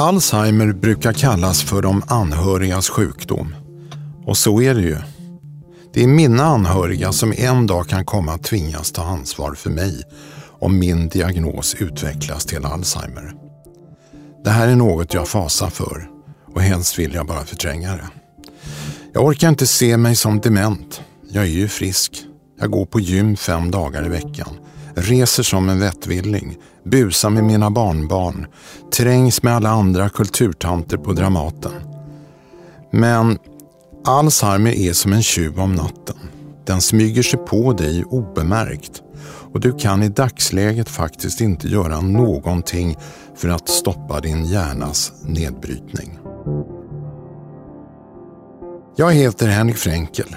Alzheimer brukar kallas för de anhörigas sjukdom. Och så är det ju. Det är mina anhöriga som en dag kan komma att tvingas ta ansvar för mig om min diagnos utvecklas till Alzheimer. Det här är något jag fasar för och helst vill jag bara förtränga det. Jag orkar inte se mig som dement. Jag är ju frisk. Jag går på gym fem dagar i veckan. Reser som en vettvilling. Busar med mina barnbarn. Trängs med alla andra kulturtanter på Dramaten. Men Alzheimer är som en tjuv om natten. Den smyger sig på dig obemärkt och du kan i dagsläget faktiskt inte göra någonting för att stoppa din hjärnas nedbrytning. Jag heter Henrik Fränkel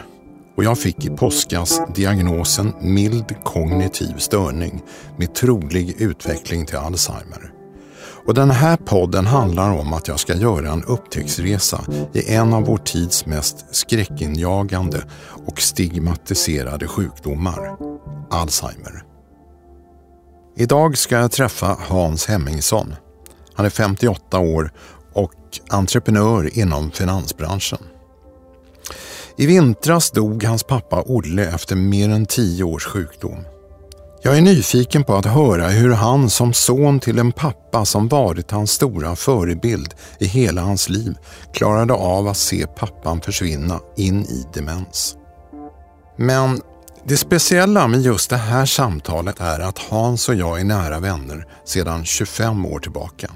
och jag fick i påskas diagnosen mild kognitiv störning med trolig utveckling till Alzheimer. Och den här podden handlar om att jag ska göra en upptäcktsresa i en av vår tids mest skräckinjagande och stigmatiserade sjukdomar, Alzheimer. Idag ska jag träffa Hans Hemmingsson. Han är 58 år och entreprenör inom finansbranschen. I vintras dog hans pappa Olle efter mer än tio års sjukdom. Jag är nyfiken på att höra hur han som son till en pappa som varit hans stora förebild i hela hans liv klarade av att se pappan försvinna in i demens. Men det speciella med just det här samtalet är att Hans och jag är nära vänner sedan 25 år tillbaka.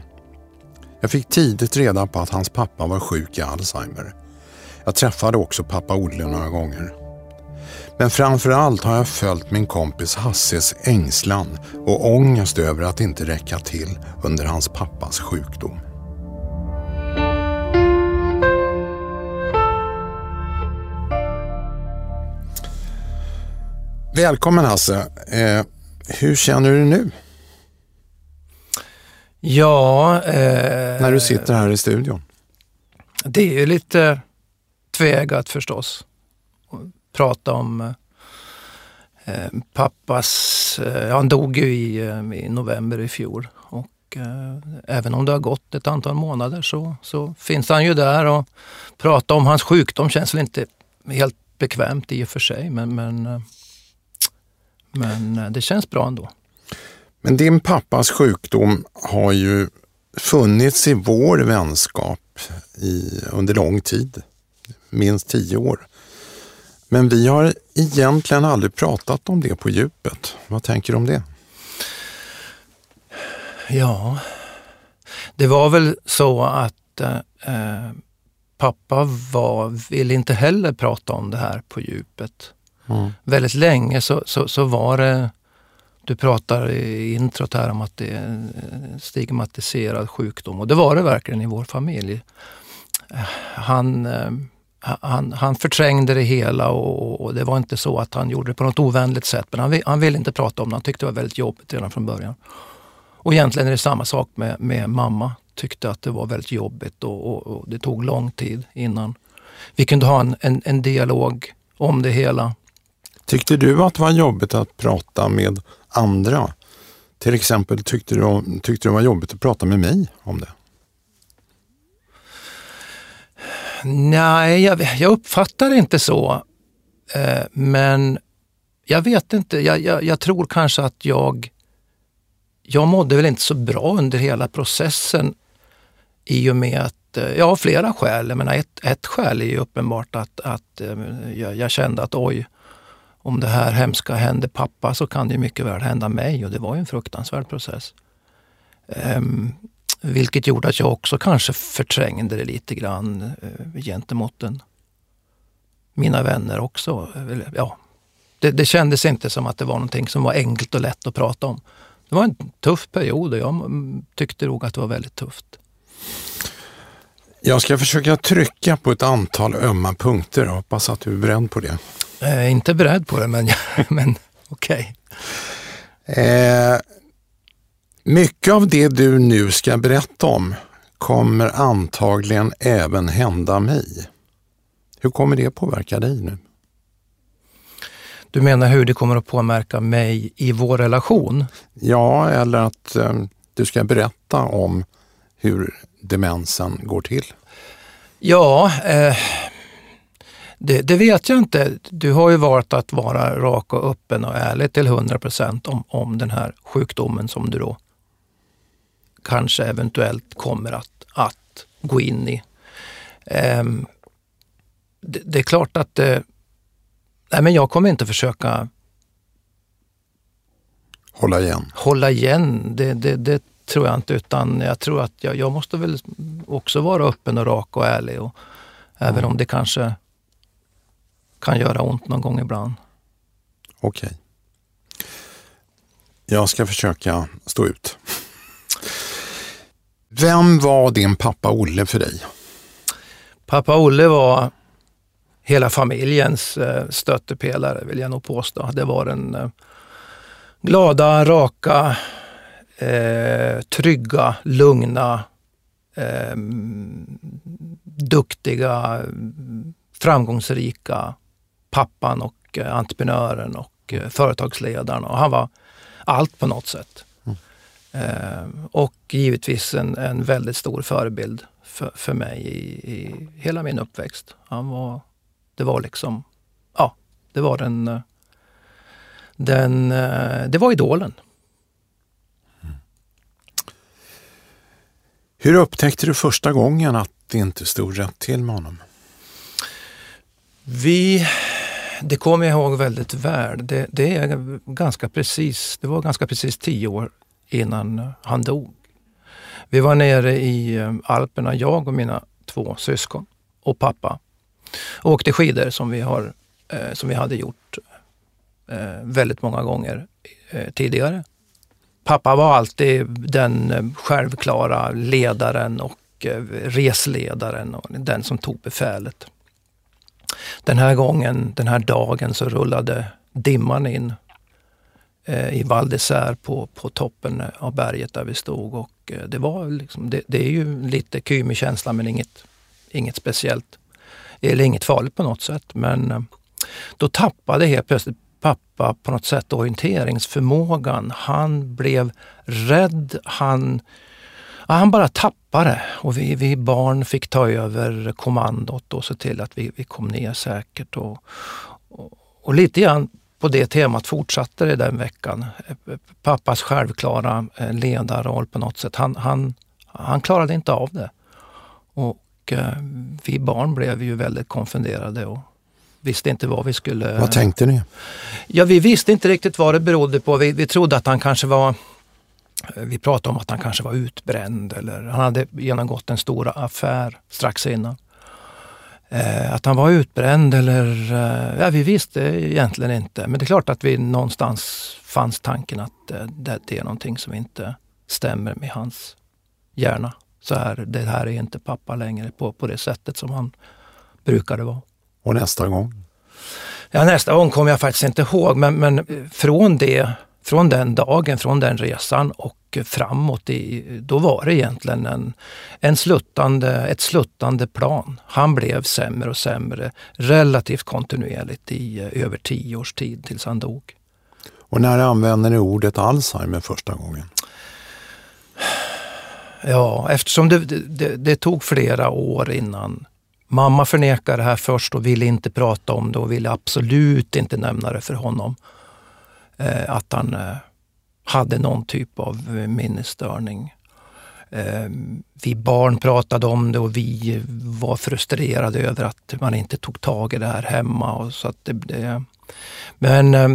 Jag fick tidigt reda på att hans pappa var sjuk i Alzheimer. Jag träffade också pappa Olle några gånger. Men framför allt har jag följt min kompis Hasses ängslan och ångest över att inte räcka till under hans pappas sjukdom. Välkommen Hasse. Eh, hur känner du nu? Ja... Eh, När du sitter här i studion? Det är ju lite tvegat förstås. Prata om eh, pappas... Eh, han dog ju i, eh, i november i fjol. Och eh, även om det har gått ett antal månader så, så finns han ju där och prata om hans sjukdom känns väl inte helt bekvämt i och för sig. Men, men, eh, men det känns bra ändå. Men din pappas sjukdom har ju funnits i vår vänskap i, under lång tid minst tio år. Men vi har egentligen aldrig pratat om det på djupet. Vad tänker du om det? Ja, det var väl så att eh, pappa var, ville inte heller prata om det här på djupet. Mm. Väldigt länge så, så, så, var det, du pratar i introt här om att det är en stigmatiserad sjukdom och det var det verkligen i vår familj. Han eh, han, han förträngde det hela och, och, det var inte så att han gjorde det på något ovänligt sätt. Men han, han ville inte prata om det. Han tyckte det var väldigt jobbigt redan från början. Och egentligen är det samma sak med, med mamma. Tyckte att det var väldigt jobbigt och, och, och det tog lång tid innan vi kunde ha en, en, en, dialog om det hela. Tyckte du att det var jobbigt att prata med andra? Till exempel tyckte du, tyckte du det var jobbigt att prata med mig om det? Nej, jag, jag uppfattar det inte så. Eh, men jag vet inte, jag, jag, jag, tror kanske att jag, jag mådde väl inte så bra under hela processen i och med att, jag ja flera skäl. Jag menar, ett, ett skäl är ju uppenbart att, att eh, jag, jag, kände att oj, om det här hemska händer pappa så kan det mycket väl hända mig och det var ju en fruktansvärd process. Um, vilket gjorde att jag också kanske förträngde det lite grann eh, gentemot den. mina vänner också. Ja, det, det kändes inte som att det var någonting som var enkelt och lätt att prata om. Det var en tuff period och jag tyckte nog att det var väldigt tufft. Jag ska försöka trycka på ett antal ömma punkter. Jag hoppas att du är beredd på det. Är inte beredd på det, men, men okej. Okay. Eh, mycket av det du nu ska berätta om kommer antagligen även hända mig. Hur kommer det påverka dig nu? Du menar hur det kommer att påverka mig i vår relation? Ja, eller att eh, du ska berätta om hur demensen går till? Ja, eh, det, det, vet jag inte. Du har ju valt att vara rak och öppen och ärlig till 100 procent om, om den här sjukdomen som du då kanske eventuellt kommer att, att gå in i. Eh, det, det, är klart att eh, nej men jag kommer inte försöka Hålla igen? Hålla igen, det, det, det tror jag inte. Utan jag tror att jag, jag måste väl också vara öppen och rak och ärlig. Och, mm. Även om det kanske kan göra ont någon gång ibland. Okej. Okay. Jag ska försöka stå ut. Vem var din pappa Olle för dig? Pappa Olle var hela familjens eh, stöttepelare vill jag nog påstå. Det var den eh, glada, raka, eh, trygga, lugna, eh, duktiga, framgångsrika pappan och eh, entreprenören och företagsledaren. Och han var allt på något sätt. Mm. Eh, och givetvis en, en väldigt stor förebild för, för mig i, i hela min uppväxt. Han var, det var liksom, ja, det var den, eh, den eh, det var idolen. Hur upptäckte du första gången att det inte stod rätt till med honom? Vi, det kommer jag ihåg väldigt väl. Det, det, är ganska precis, det var ganska precis tio år innan han dog. Vi var nere i eh, Alperna, jag och mina två syskon och pappa. Och åkte skidor som vi, har, eh, som vi hade gjort eh, väldigt många gånger eh, tidigare pappa var alltid den eh, självklara ledaren och eh, resledaren och den som tog befälet. Den här gången, den här dagen, så rullade dimman in Eh, i Val d'Isère på, på toppen av berget där vi stod. Och eh, det, var liksom, det, det är ju lite kymig känsla men inget, inget speciellt. Eller inget farligt på något sätt. Men eh, då tappade helt plötsligt pappa på något sätt orienteringsförmågan. Han blev rädd. Han, ja, han bara tappade och vi, vi barn fick ta över kommandot och se till att vi, vi kom ner säkert. Och, och, och lite grann på det temat fortsatte det den veckan. Pappas självklara eh, ledarroll på något sätt. Han, han, han klarade inte av det. Och eh, vi barn blev ju väldigt konfunderade och visste inte vad vi skulle... Vad tänkte ni? Ja, vi visste inte riktigt vad det berodde på. Vi, vi trodde att han kanske var vi pratade om att han kanske var utbränd eller han hade genomgått en stor affär strax innan. Eh, att han var utbränd eller, eh, ja vi visste egentligen inte. Men det är klart att vi någonstans fanns tanken att eh, det, det, är någonting som inte stämmer med hans hjärna. Så här, det här är inte pappa längre på, på det sättet som han brukade vara. Och nästa gång? Ja, nästa gång kommer jag faktiskt inte ihåg, men, men från, det, från den dagen, från den resan och framåt, i, då var det egentligen en, en sluttande, ett sluttande plan. Han blev sämre och sämre relativt kontinuerligt i eh, över tio års tid tills han dog. Och när använde ni ordet Alzheimer första gången? Ja, eftersom det, det, det tog flera år innan Mamma förnekade det här först och ville inte prata om det och ville absolut inte nämna det för honom. Eh, att han eh, hade någon typ av eh, minnesstörning. Eh, vi barn pratade om det och vi eh, var frustrerade över att man inte tog tag i det här hemma. Och så att det, det men eh,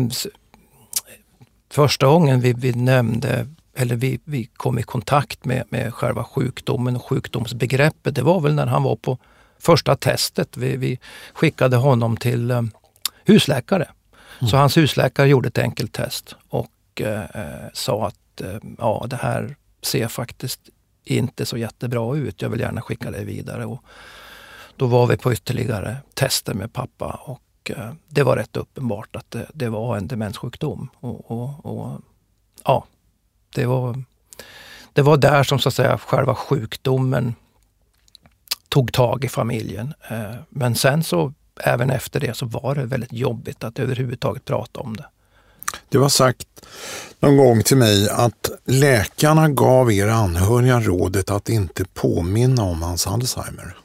första gången vi, vi nämnde eller vi, vi kom i kontakt med, med själva sjukdomen och sjukdomsbegreppet, det var väl när han var på första testet. Vi, vi skickade honom till eh, husläkare. Mm. Så hans husläkare gjorde ett enkelt test och eh, eh, sa att eh, ja, det här ser faktiskt inte så jättebra ut. Jag vill gärna skicka det vidare. Och då var vi på ytterligare tester med pappa och eh, det var rätt uppenbart att det, det var en demenssjukdom. Och, och, och, ja, det var, det var där som så att säga själva sjukdomen tog tag i familjen. Eh, men sen så, även efter det, så var det väldigt jobbigt att överhuvudtaget prata om det. Du har sagt någon gång till mig att läkarna gav er anhöriga rådet att inte påminna om hans Alzheimer.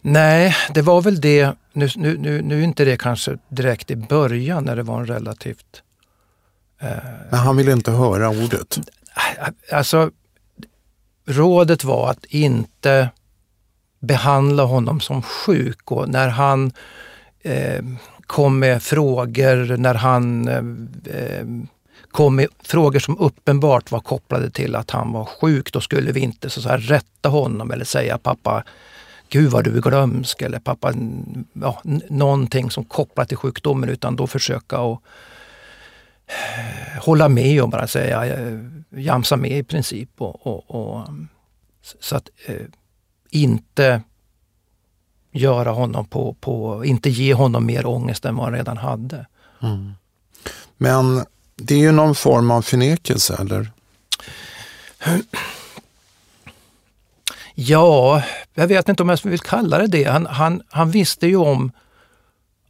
Nej, det var väl det, nu, nu, nu, nu är inte det kanske direkt i början när det var en relativt... Eh, Men han ville inte höra ordet? Alltså, rådet var att inte behandla honom som sjuk och när han eh, kom med frågor, när han eh, eh, kom med frågor som uppenbart var kopplade till att han var sjuk, då skulle vi inte så, så här, rätta honom eller säga pappa, gud vad du är glömsk eller pappa, ja, någonting som kopplat till sjukdomen utan då försöka att eh, hålla med och bara säga, eh, jamsa med i princip. Och, och, och så att eh, inte göra honom på, på, inte ge honom mer ångest än vad han redan hade. Mm. Men det är ju någon form av förnekelse, eller? Ja, jag vet inte om jag vill kalla det det. Han, han, han visste ju om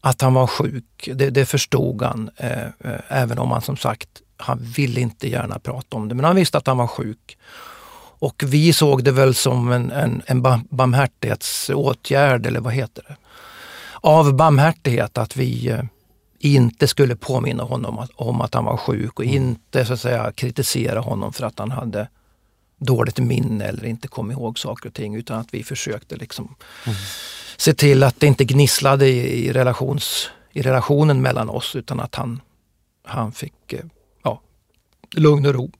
att han var sjuk. Det, det förstod han, eh, eh även om han som sagt, han ville inte gärna prata om det. Men han visste att han var sjuk. Och vi såg det väl som en, en, en barmhärtighetsåtgärd, eller vad heter det? Av barmhärtighet att vi eh, inte skulle påminna honom om att han var sjuk och mm. inte så att säga kritisera honom för att han hade dåligt minne eller inte kom ihåg saker och ting utan att vi försökte liksom mm. se till att det inte gnisslade i, i, relations, i relationen mellan oss utan att han, han fick eh, ja, lugn och ro.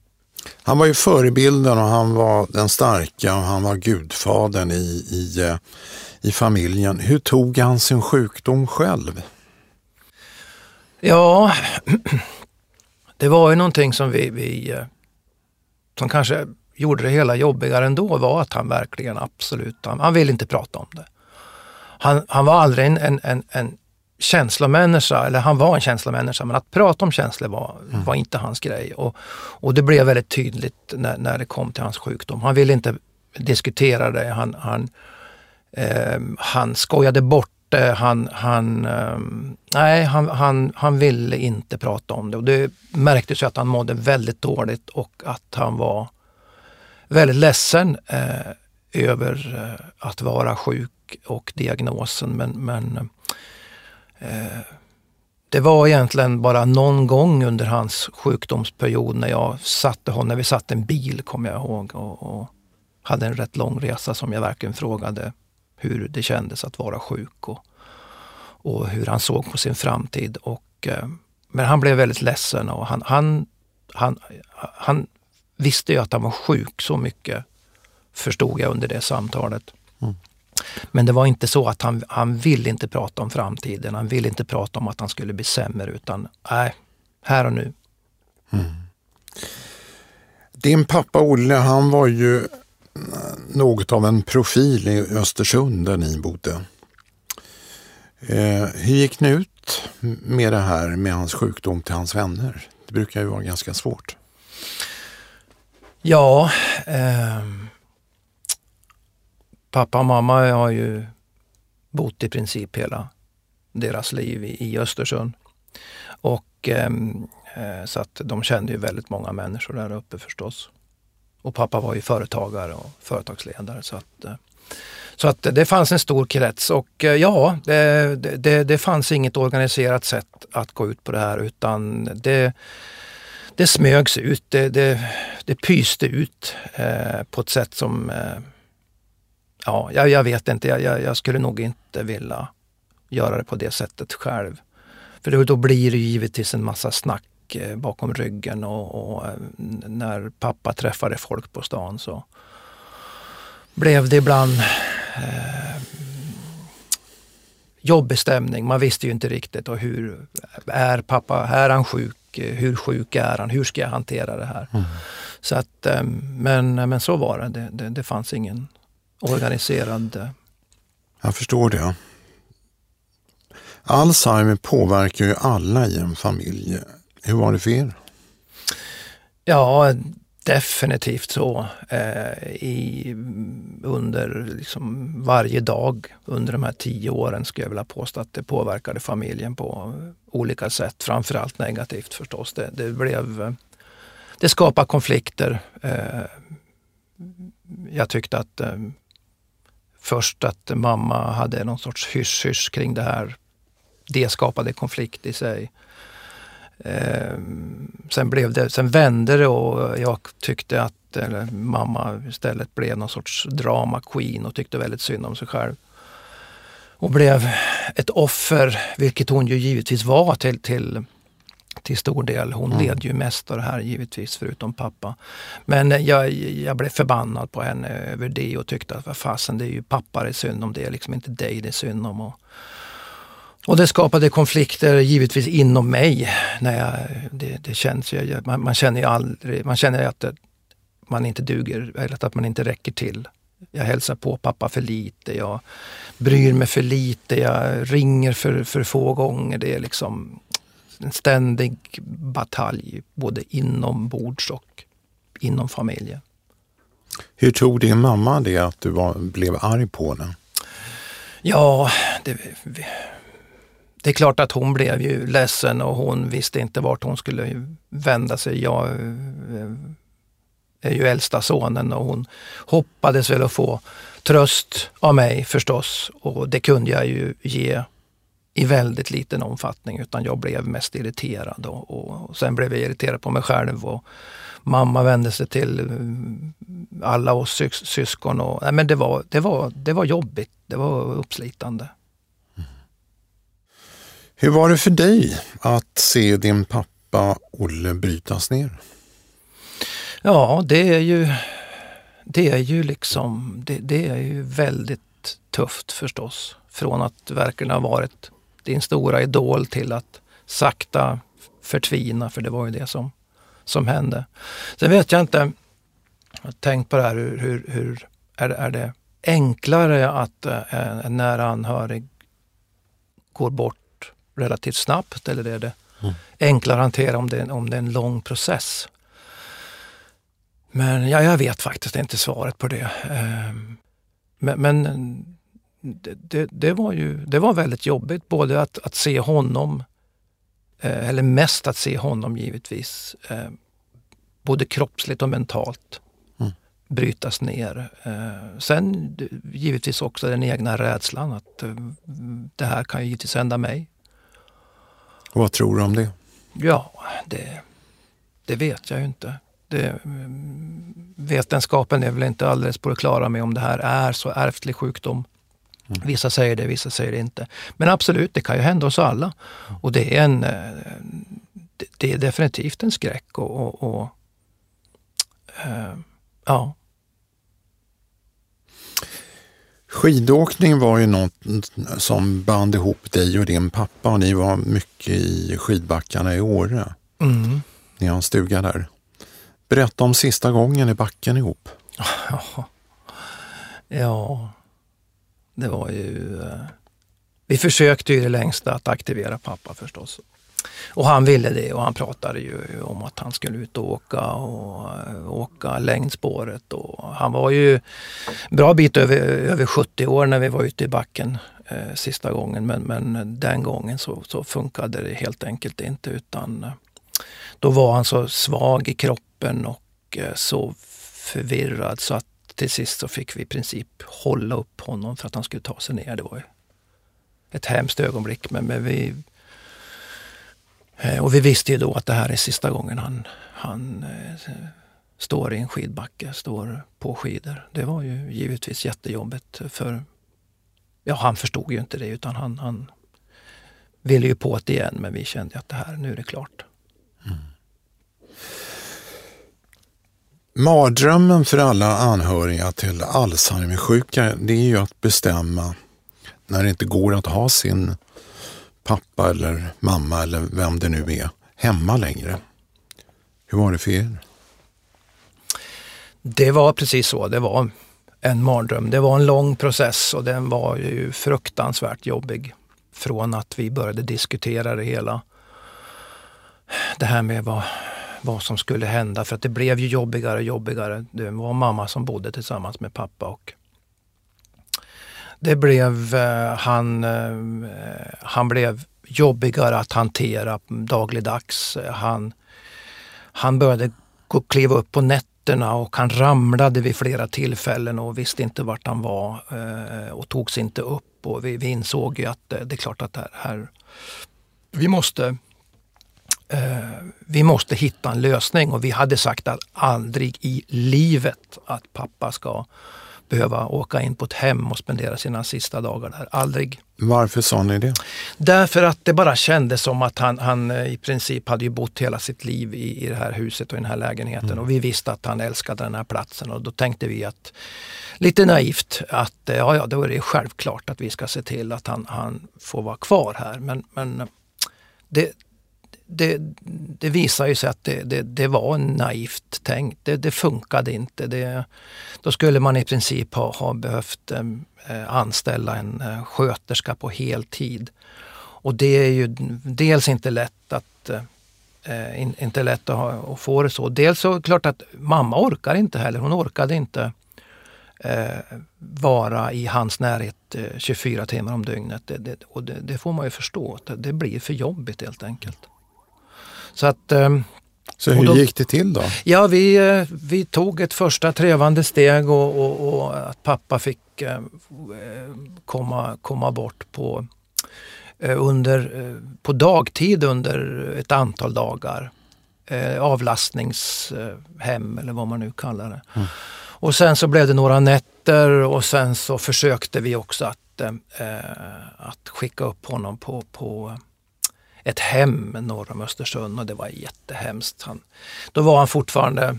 Han var ju förebilden och han var den starka och han var gudfadern i, i, eh, i familjen. Hur tog han sin sjukdom själv? Ja, det var ju någonting som vi, vi eh, som kanske gjorde det hela jobbigare ändå var att han verkligen absolut, han, han ville inte prata om det. Han, han var aldrig en, en, en, en känslomänniska, eller han var en känslomänniska, men att prata om känslor var, mm. var inte hans grej. Och, och det blev väldigt tydligt när, när det kom till hans sjukdom. Han ville inte diskutera det. Han, han, eh, han skojade bort det. Han, han, eh, nej, han, han, han ville inte prata om det. Och det märktes ju att han mådde väldigt dåligt och att han var väldigt ledsen eh, över eh, att vara sjuk och diagnosen. Men, men det var egentligen bara någon gång under hans sjukdomsperiod när jag satte honom, när vi satt en bil kommer jag ihåg och, och, hade en rätt lång resa som jag verkligen frågade hur det kändes att vara sjuk och, och hur han såg på sin framtid. Och, eh, men han blev väldigt ledsen och han, han, han, han visste ju att han var sjuk så mycket förstod jag under det samtalet. Mm. Men det var inte så att han, han ville inte prata om framtiden. Han ville inte prata om att han skulle bli sämre utan nej, här och nu. Mm. Din pappa Olle, han var ju något av en profil i Östersund där ni bodde. Eh, hur gick ni ut med det här med hans sjukdom till hans vänner? Det brukar ju vara ganska svårt. Ja, eh, Pappa och mamma har ju bott i princip hela deras liv i, i Östersund. Och, ehm, eh, så att de kände ju väldigt många människor där uppe förstås. Och pappa var ju företagare och företagsledare. Så att, eh, så att det fanns en stor krets och eh, ja, det, det, det fanns inget organiserat sätt att gå ut på det här utan det, det smögs ut. Det, det, det pyste ut eh, på ett sätt som eh, ja, jag, jag vet inte. Jag, jag, jag, skulle nog inte vilja göra det på det sättet själv. För då, då blir det givetvis en massa snack eh, bakom ryggen och, och, eh, när pappa träffade folk på stan så blev det ibland eh, jobbig stämning. Man visste ju inte riktigt och hur är pappa, är han sjuk? Hur sjuk är han? Hur ska jag hantera det här? Mm. Så att, eh, men, men så var det. Det, det. det fanns ingen organiserad. Jag förstår det. Alzheimer påverkar ju alla i en familj. Hur var det för er? Ja, definitivt så. Eh, i, under liksom varje dag under de här tio åren skulle jag vilja påstå att det påverkade familjen på olika sätt. Framförallt negativt förstås. Det, det, blev, det skapade konflikter. Eh, jag tyckte att eh, först att mamma hade någon sorts hysch-hysch kring det här. Det skapade konflikt i sig. Eh, sen, blev det, sen vände det och jag tyckte att eller, mamma istället blev någon sorts drama queen och tyckte väldigt synd om sig själv. Och blev ett offer, vilket hon ju givetvis var till, till, till stor del. Hon mm. led ju mest av det här givetvis, förutom pappa. Men jag, jag blev förbannad på henne över det och tyckte att vad fasen, det är ju pappa det är synd om, det är liksom inte dig det är synd om. Och, och det skapade konflikter givetvis inom mig. När jag, det, det känns, jag, man, man, känner ju aldrig, man känner att man inte duger eller att man inte räcker till. Jag hälsar på pappa för lite, jag bryr mig för lite, jag ringer för, för få gånger. Det är liksom en ständig batalj både inombords och inom familjen. Hur tog din mamma det att du var, blev arg på henne? Ja, det, det är klart att hon blev ju ledsen och hon visste inte vart hon skulle vända sig. Jag eh, är ju äldsta sonen och hon hoppades väl att få tröst av mig förstås. Och det kunde jag ju ge i väldigt liten omfattning utan jag blev mest irriterad. Och, och sen blev jag irriterad på mig själv. Och mamma vände sig till eh, alla oss syskon. Och, nej, men det, var, det, var, det var jobbigt, det var uppslitande. Hur var det för dig att se din pappa Olle brytas ner? Ja, det är ju, det är ju liksom, det, det är ju väldigt tufft förstås. Från att verkligen ha varit din stora idol till att sakta förtvina, för det var ju det som, som hände. Sen vet jag inte, jag har tänkt på det här, hur, hur, hur är, är det enklare att äh, en nära anhörig går bort relativt snabbt eller är det mm. enklare att hantera om det, om det är en lång process? Men ja, jag vet faktiskt inte svaret på det. Ehm, men, men det, det, var ju det var väldigt jobbigt både att, att se honom, eh, eller mest att se honom givetvis, eh, både kroppsligt och mentalt mm. brytas ner. Eh, sen givetvis också den egna rädslan att det här kan ju givetvis hända mig. Vad tror du om det? Ja, det, det vet jag ju inte. Det, vetenskapen är väl inte alldeles på det klara med om det här är så ärftlig sjukdom. Vissa säger det, vissa säger det inte. Men absolut, det kan ju hända oss alla. Och det är, en, eh, det är definitivt en skräck. Och, och, och äh, ja. Skidåkning var ju något som band ihop dig och din pappa och ni var mycket i skidbackarna i Åre. Mm. Ni har en stuga där. Berätta om sista gången i backen ihop. Ja, det var ju... Eh, vi försökte ju det längsta att aktivera pappa förstås. Och han ville det och han pratade ju om att han skulle ut och åka och eh, åka längdspåret. Och han var ju bra bit över, över 70 år när vi var ute i backen eh, sista gången. Men, men den gången så, så funkade det helt enkelt inte utan eh, då var han så svag i kroppen och så förvirrad så att till sist så fick vi i princip hålla upp honom för att han skulle ta sig ner. Det var ett hemskt ögonblick men, men vi eh, och vi visste ju då att det här är sista gången han, han eh, står i en skidbacke, står på skidor. Det var ju givetvis jättejobbigt för, ja han förstod ju inte det utan han, han ville ju på det igen men vi kände att det här, nu är det klart. Mardrömmen för alla anhöriga till Alzheimersjuka det är ju att bestämma när det inte går att ha sin pappa eller mamma eller vem det nu är hemma längre. Hur var det för er? Det var precis så. Det var en mardröm. Det var en lång process och den var ju fruktansvärt jobbig. Från att vi började diskutera det hela. Det här med vad, vad som skulle hända för att det blev ju jobbigare och jobbigare. Det var mamma som bodde tillsammans med pappa och det blev, eh, han, eh, han blev jobbigare att hantera dagligdags. Han, han började gå, kliva upp på nätterna och han ramlade vid flera tillfällen och visste inte vart han var eh, och togs inte upp. Och vi, vi insåg ju att eh, det är klart att det här, vi måste vi måste hitta en lösning och vi hade sagt att aldrig i livet att pappa ska behöva åka in på ett hem och spendera sina sista dagar där. Aldrig. Varför sa ni det? Därför att det bara kändes som att han, han eh, i princip hade ju bott hela sitt liv i, i det här huset och i den här lägenheten. Mm. Och vi visste att han älskade den här platsen och då tänkte vi att lite naivt att eh, ja, ja, då är det självklart att vi ska se till att han, han får vara kvar här. Men, men det, det, det visar ju sig att det, det, det var naivt tänkt. Det, det funkade inte. Det, då skulle man i princip ha, ha behövt eh, eh anställa en eh, sköterska på heltid. Och det är ju dels inte lätt att eh, eh in, inte lätt att, ha, att, få det så. Dels så klart att mamma orkar inte heller. Hon orkade inte eh, vara i hans närhet eh, 24 timmar om dygnet. Det, det, och det, det, får man ju förstå. Det blir för jobbigt helt enkelt. Så att ehm, så hur då, gick det till då? Ja, vi, eh, vi tog ett första trevande steg och, och, och att pappa fick eh, komma, komma bort på, eh, under, på dagtid under ett antal dagar. Avlastningshem eller vad man nu kallar det. Mm. Och sen så blev det några nätter och sen så försökte vi också att, att skicka upp honom på, på ett hem norr om Östersund och det var jättehemskt. Han, då var han fortfarande,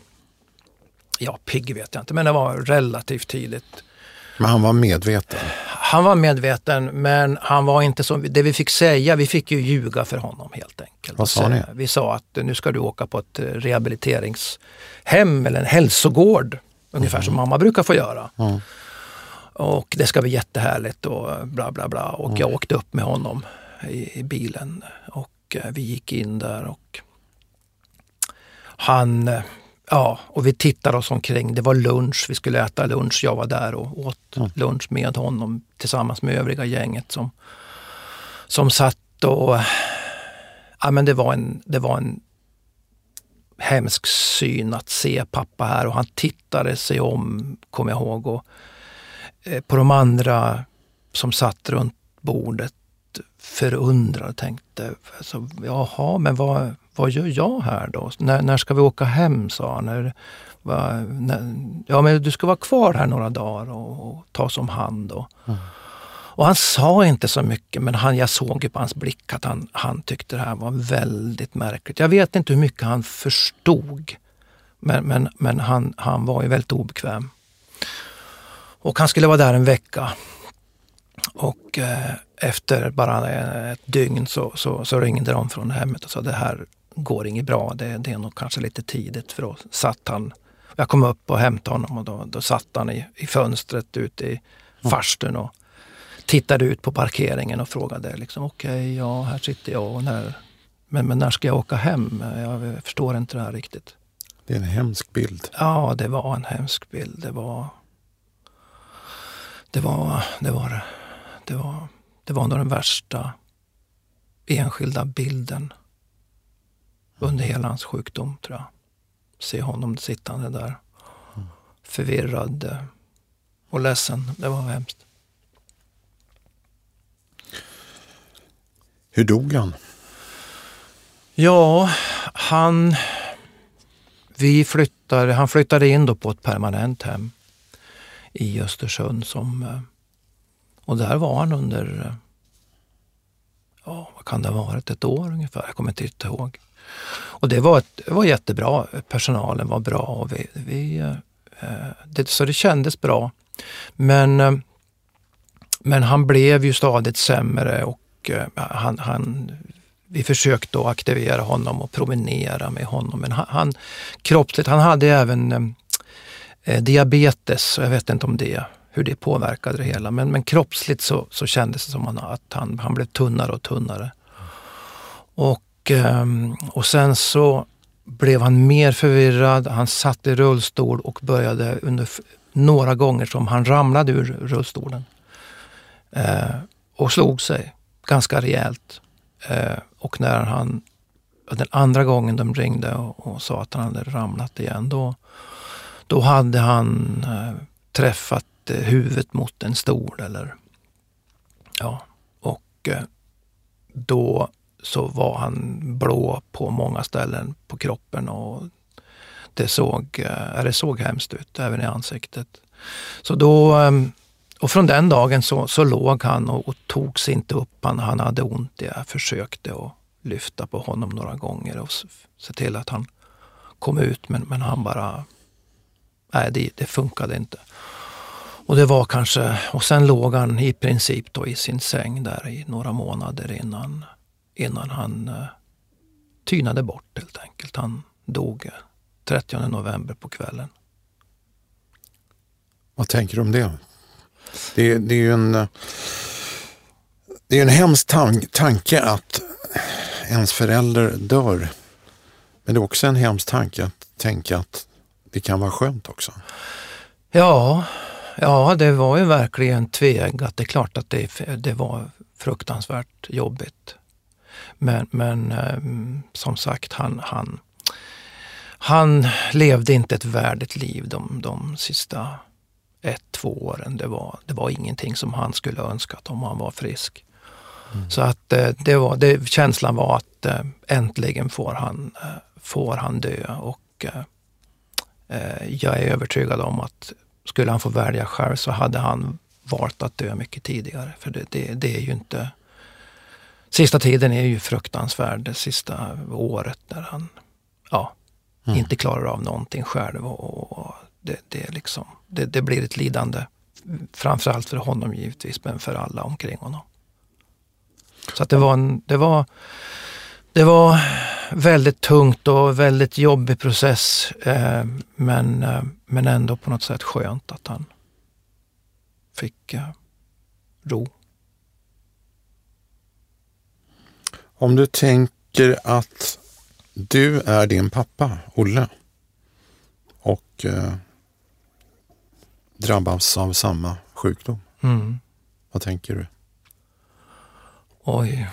ja pigg vet jag inte, men det var relativt tidigt. Men han var medveten? Han var medveten men han var inte som, det vi fick säga, vi fick ju ljuga för honom helt enkelt. Vad sa ni? Vi sa att nu ska du åka på ett rehabiliteringshem eller en hälsogård. Ungefär mm. som mamma brukar få göra. Mm. Och det ska bli jättehärligt och bla bla bla. Och mm. jag åkte upp med honom i, i bilen och eh, vi gick in där och han, eh, ja, och vi tittade oss omkring. Det var lunch, vi skulle äta lunch. Jag var där och åt mm. lunch med honom tillsammans med övriga gänget som, som satt och, ja men det var en, det var en hemsk syn att se pappa här och han tittade sig om, kommer jag ihåg, och eh, på de andra som satt runt bordet förundrad och tänkte, alltså, jaha, men vad, vad gör jag här då? När, när ska vi åka hem, sa han. När, va, när, ja, men du ska vara kvar här några dagar och, och tas om hand. Och, mm. och han sa inte så mycket, men han, jag såg ju på hans blick att han, han tyckte det här var väldigt märkligt. Jag vet inte hur mycket han förstod, men, men, men han, han var ju väldigt obekväm. Och han skulle vara där en vecka. Och eh, efter bara ett dygn så, så, så ringde de från hemmet och sa det här går inget bra. Det, det är nog kanske lite tidigt. För då satt han, jag kom upp och hämtade honom och då, då satt han i, i fönstret ute i farstun och tittade ut på parkeringen och frågade liksom, okej, okay, ja, här sitter jag. Och när, men, men när ska jag åka hem? Jag förstår inte det här riktigt. Det är en hemsk bild. Ja, det var en hemsk bild. Det var det var det. Var det det var, det var nog den värsta enskilda bilden under hela hans sjukdom, tror jag. Se honom sittande där, förvirrad och ledsen. Det var hemskt. Hur dog han? Ja, han... Vi flyttade, han flyttade in då på ett permanent hem i Östersund som eh, och där var han under, ja vad kan det ha varit, ett år ungefär. Jag kommer inte ihåg. Och det var, ett, det var jättebra. Personalen var bra och vi, vi eh, det, så det kändes bra. Men, eh, men han blev ju stadigt sämre och eh, han, han vi försökte att aktivera honom och promenera med honom. Men han, han kroppsligt, han hade även eh, diabetes, jag vet inte om det hur det påverkade det hela. Men, men kroppsligt så, så kändes det som att han, han blev tunnare och tunnare. Och, ehm, och sen så blev han mer förvirrad. Han satt i rullstol och började under några gånger som han ramlade ur rullstolen. Eh, och slog sig ganska rejält. Eh, och när han den andra gången de ringde och, och, sa att han hade ramlat igen, då, då hade han eh, träffat Eh, huvudet mot en stol. Eller, ja, och eh, då så var han blå på många ställen på kroppen och det såg, eh, det såg hemskt ut, även i ansiktet. Så då, och från den dagen så, så låg han och, och togs inte upp. Han, han hade ont. Jag försökte att lyfta på honom några gånger och se till att han kom ut. Men, men han bara, nej det, det funkade inte. Och det var kanske, och sen låg han i princip då i sin säng där i några månader innan, innan han uh, tynade bort helt enkelt. Han dog 30 november på kvällen. Vad tänker du om det? Det, det är ju en, det är en hemsk tan tanke att ens förälder dör. Men det är också en hemsk tanke att tänka att det kan vara skönt också. Ja, ja det var ju verkligen tveeggat. Det är klart att det, det var fruktansvärt jobbigt. Men, men eh, som sagt, han, han, han levde inte ett värdigt liv de, de sista ett, två åren. Det var, det var ingenting som han skulle önskat om han var frisk. Mm. Så att eh, det var, det, känslan var att äh, äntligen får han, får han dö och jag är övertygad om att skulle han få välja själv så hade han valt att dö mycket tidigare. För det, det, det är ju inte... Sista tiden är ju fruktansvärd, det sista året där han ja, mm. inte klarar av någonting själv. Och, och det, det, liksom, det, det blir ett lidande. Framförallt för honom givetvis, men för alla omkring honom. Så att det var en, det var, det var väldigt tungt och väldigt jobbig process. Eh, men, eh, men ändå på något sätt skönt att han fick eh, ro. Om du tänker att du är din pappa, Olle, och drabbas av samma sjukdom. Mm. Vad tänker du? Oj,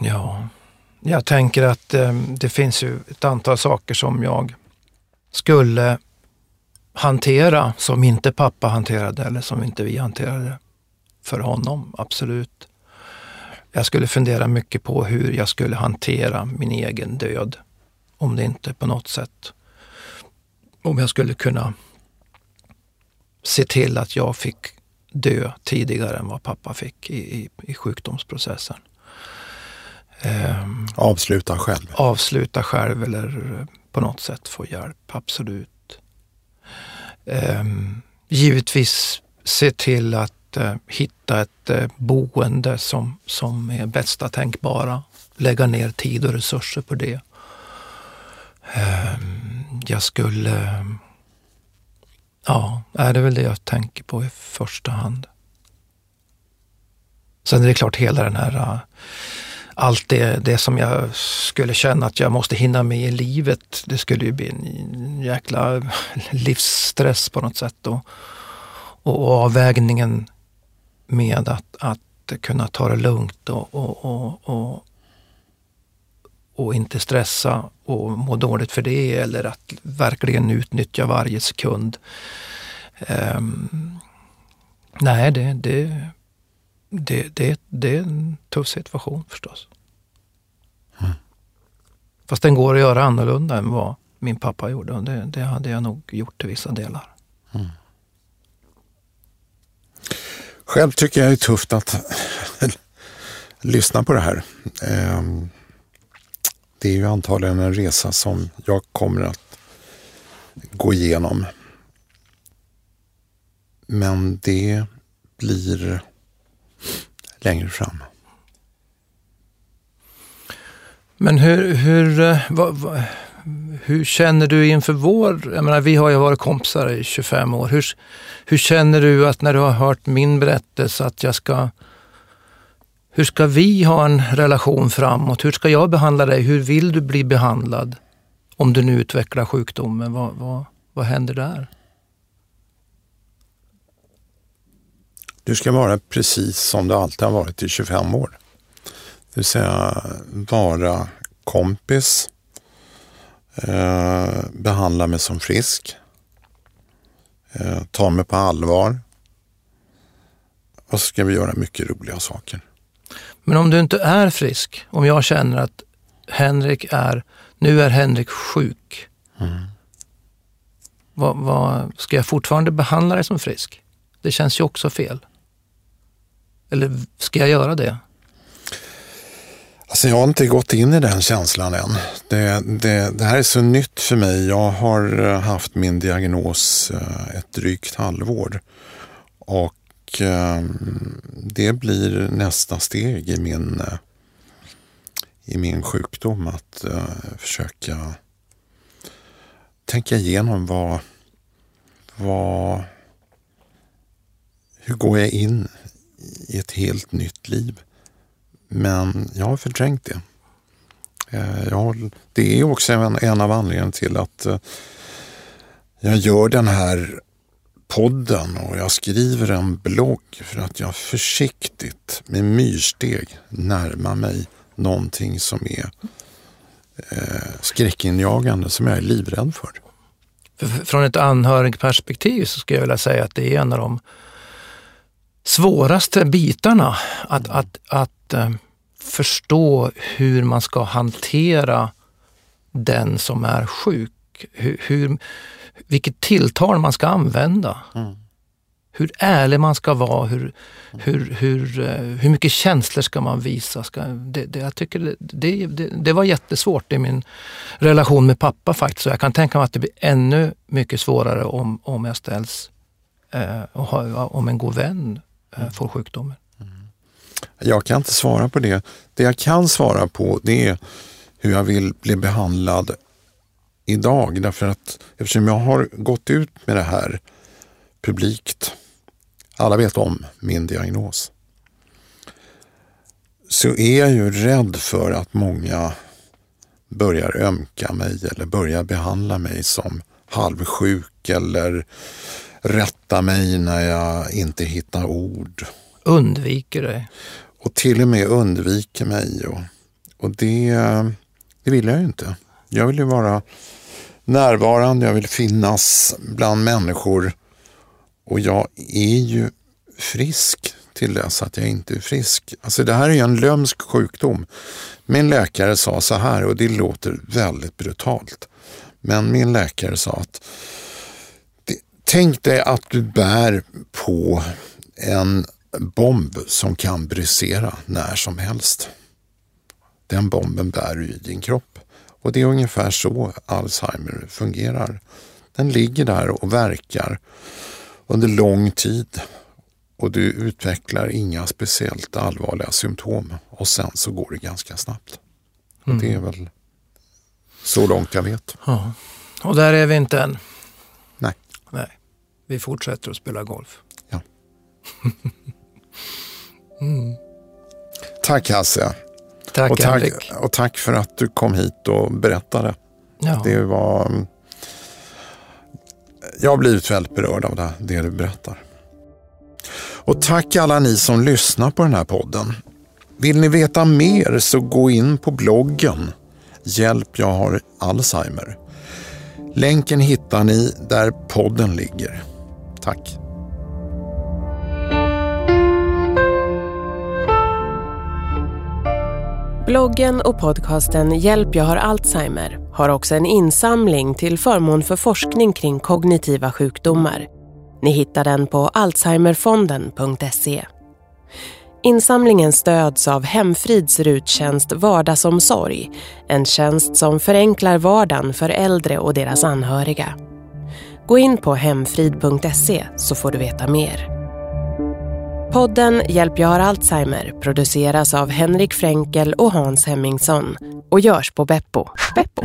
ja. Jag tänker att eh, det finns ju ett antal saker som jag skulle hantera som inte pappa hanterade eller som inte vi hanterade för honom. Absolut. Jag skulle fundera mycket på hur jag skulle hantera min egen död. Om det inte på något sätt, om jag skulle kunna se till att jag fick dö tidigare än vad pappa fick i, i, i sjukdomsprocessen. Um, avsluta själv? Avsluta själv eller på något sätt få hjälp, absolut. Um, givetvis se till att uh, hitta ett uh, boende som, som är bästa tänkbara. Lägga ner tid och resurser på det. Um, jag skulle Ja, det är väl det jag tänker på i första hand. Sen är det klart hela den här, äh, allt det, det som jag skulle känna att jag måste hinna med i livet. Det skulle ju bli en jäkla livsstress på något sätt. Och, och avvägningen med att, att kunna ta det lugnt och, och, och, och, och inte stressa och må dåligt för det eller att verkligen utnyttja varje sekund. Um, nej, det, det, det, det, det är en tuff situation förstås. Mm. Fast den går att göra annorlunda än vad min pappa gjorde och det, det hade jag nog gjort till vissa delar. Mm. Själv tycker jag det är tufft att lyssna på det här. Um, det är ju antagligen en resa som jag kommer att gå igenom. Men det blir längre fram. Men hur, hur, eh, vad, vad, hur känner du inför vår... Jag menar, vi har ju varit kompisar i 25 år. Hur, hur känner du att när du har hört min berättelse att jag ska hur ska vi ha en relation framåt? Hur ska jag behandla dig? Hur vill du bli behandlad? om du nu utvecklar sjukdomen, vad, vad, vad händer där? Du ska vara precis som du alltid har varit i 25 år. Det vill säga vara kompis, eh, behandla mig som frisk, eh, ta mig på allvar. Och så ska vi göra mycket roliga saker. Men om du inte är frisk, om jag känner att Henrik är, nu är Henrik sjuk. Mm. Vad, vad, ska jag fortfarande behandla dig som frisk? Det känns ju också fel. Eller ska jag göra det? Alltså jag har inte gått in i den känslan än. Det, det, det, här är så nytt för mig. Jag har eh, haft min diagnos eh, ett drygt halvår. Och ehm, det blir nästa steg i min, eh, i min sjukdom. Att försöka tänka igenom vad, vad, hur går jag in i ett helt nytt liv. Men jag har förträngt det. Eh, det är också en, en av anledningarna till att eh, jag gör den här podden och jag skriver en blogg för att jag försiktigt med myrsteg närmar mig någonting som är eh, skräckinjagande, som jag är livrädd för. Från ett anhörigperspektiv så skulle jag vilja säga att det är en av de svåraste bitarna att, att, att eh, förstå hur man ska hantera den som är sjuk. Hur, hur vilket tilltal man ska använda. Mm. Hur ärlig man ska vara, hur, hur, hur, eh, hur mycket känslor ska man visa. Ska, det, det, jag tycker det, det, det, var jättesvårt i min relation med pappa faktiskt. Så jag kan tänka mig att det blir ännu mycket svårare om, om jag ställs eh, om en god vän Eh, får sjukdomen. Mm. Jag kan inte svara på det. Det jag kan svara på det är hur jag vill bli behandlad idag. Därför att eftersom jag har gått ut med det här publikt, alla vet om min diagnos, så är jag ju rädd för att många börjar ömka mig eller börjar behandla mig som halvsjuk eller rätta mig när jag inte hittar ord. Undviker dig. Och till och med undviker mig. Och, och det, det vill jag ju inte. Jag vill ju vara närvarande, jag vill finnas bland människor. Och jag är ju frisk till dess att jag inte är frisk. Alltså det här är en lömsk sjukdom. Min läkare sa så här, och det låter väldigt brutalt. Men min läkare sa att Tänk dig att du bär på en bomb som kan brisera när som helst. Den bomben bär du i din kropp. Och det är ungefär så Alzheimer fungerar. Den ligger där och verkar under lång tid och du utvecklar inga speciellt allvarliga symptom och sen så går det ganska snabbt. Mm. Det är väl så långt jag vet. Ja. Och där är vi inte än. Vi fortsätter att spela golf. Ja. mm. Tack Hasse. Tack och tack, Henrik. och tack för att du kom hit och berättade. Ja. Det var... Jag har blivit väldigt berörd av det, det du berättar. Och tack alla ni som lyssnar på den här podden. Vill ni veta mer så gå in på bloggen Hjälp, jag har Alzheimer. Länken hittar ni där podden ligger. Tack. Bloggen och podcasten Hjälp jag har Alzheimer har också en insamling till förmån för forskning kring kognitiva sjukdomar. Ni hittar den på alzheimerfonden.se. Insamlingen stöds av Hemfrids RUT-tjänst Vardagsomsorg, en tjänst som förenklar vardagen för äldre och deras anhöriga. Gå in på hemfrid.se så får du veta mer. Podden Hjälp jag har Alzheimer produceras av Henrik Fränkel och Hans Hemmingsson och görs på Beppo. Beppo.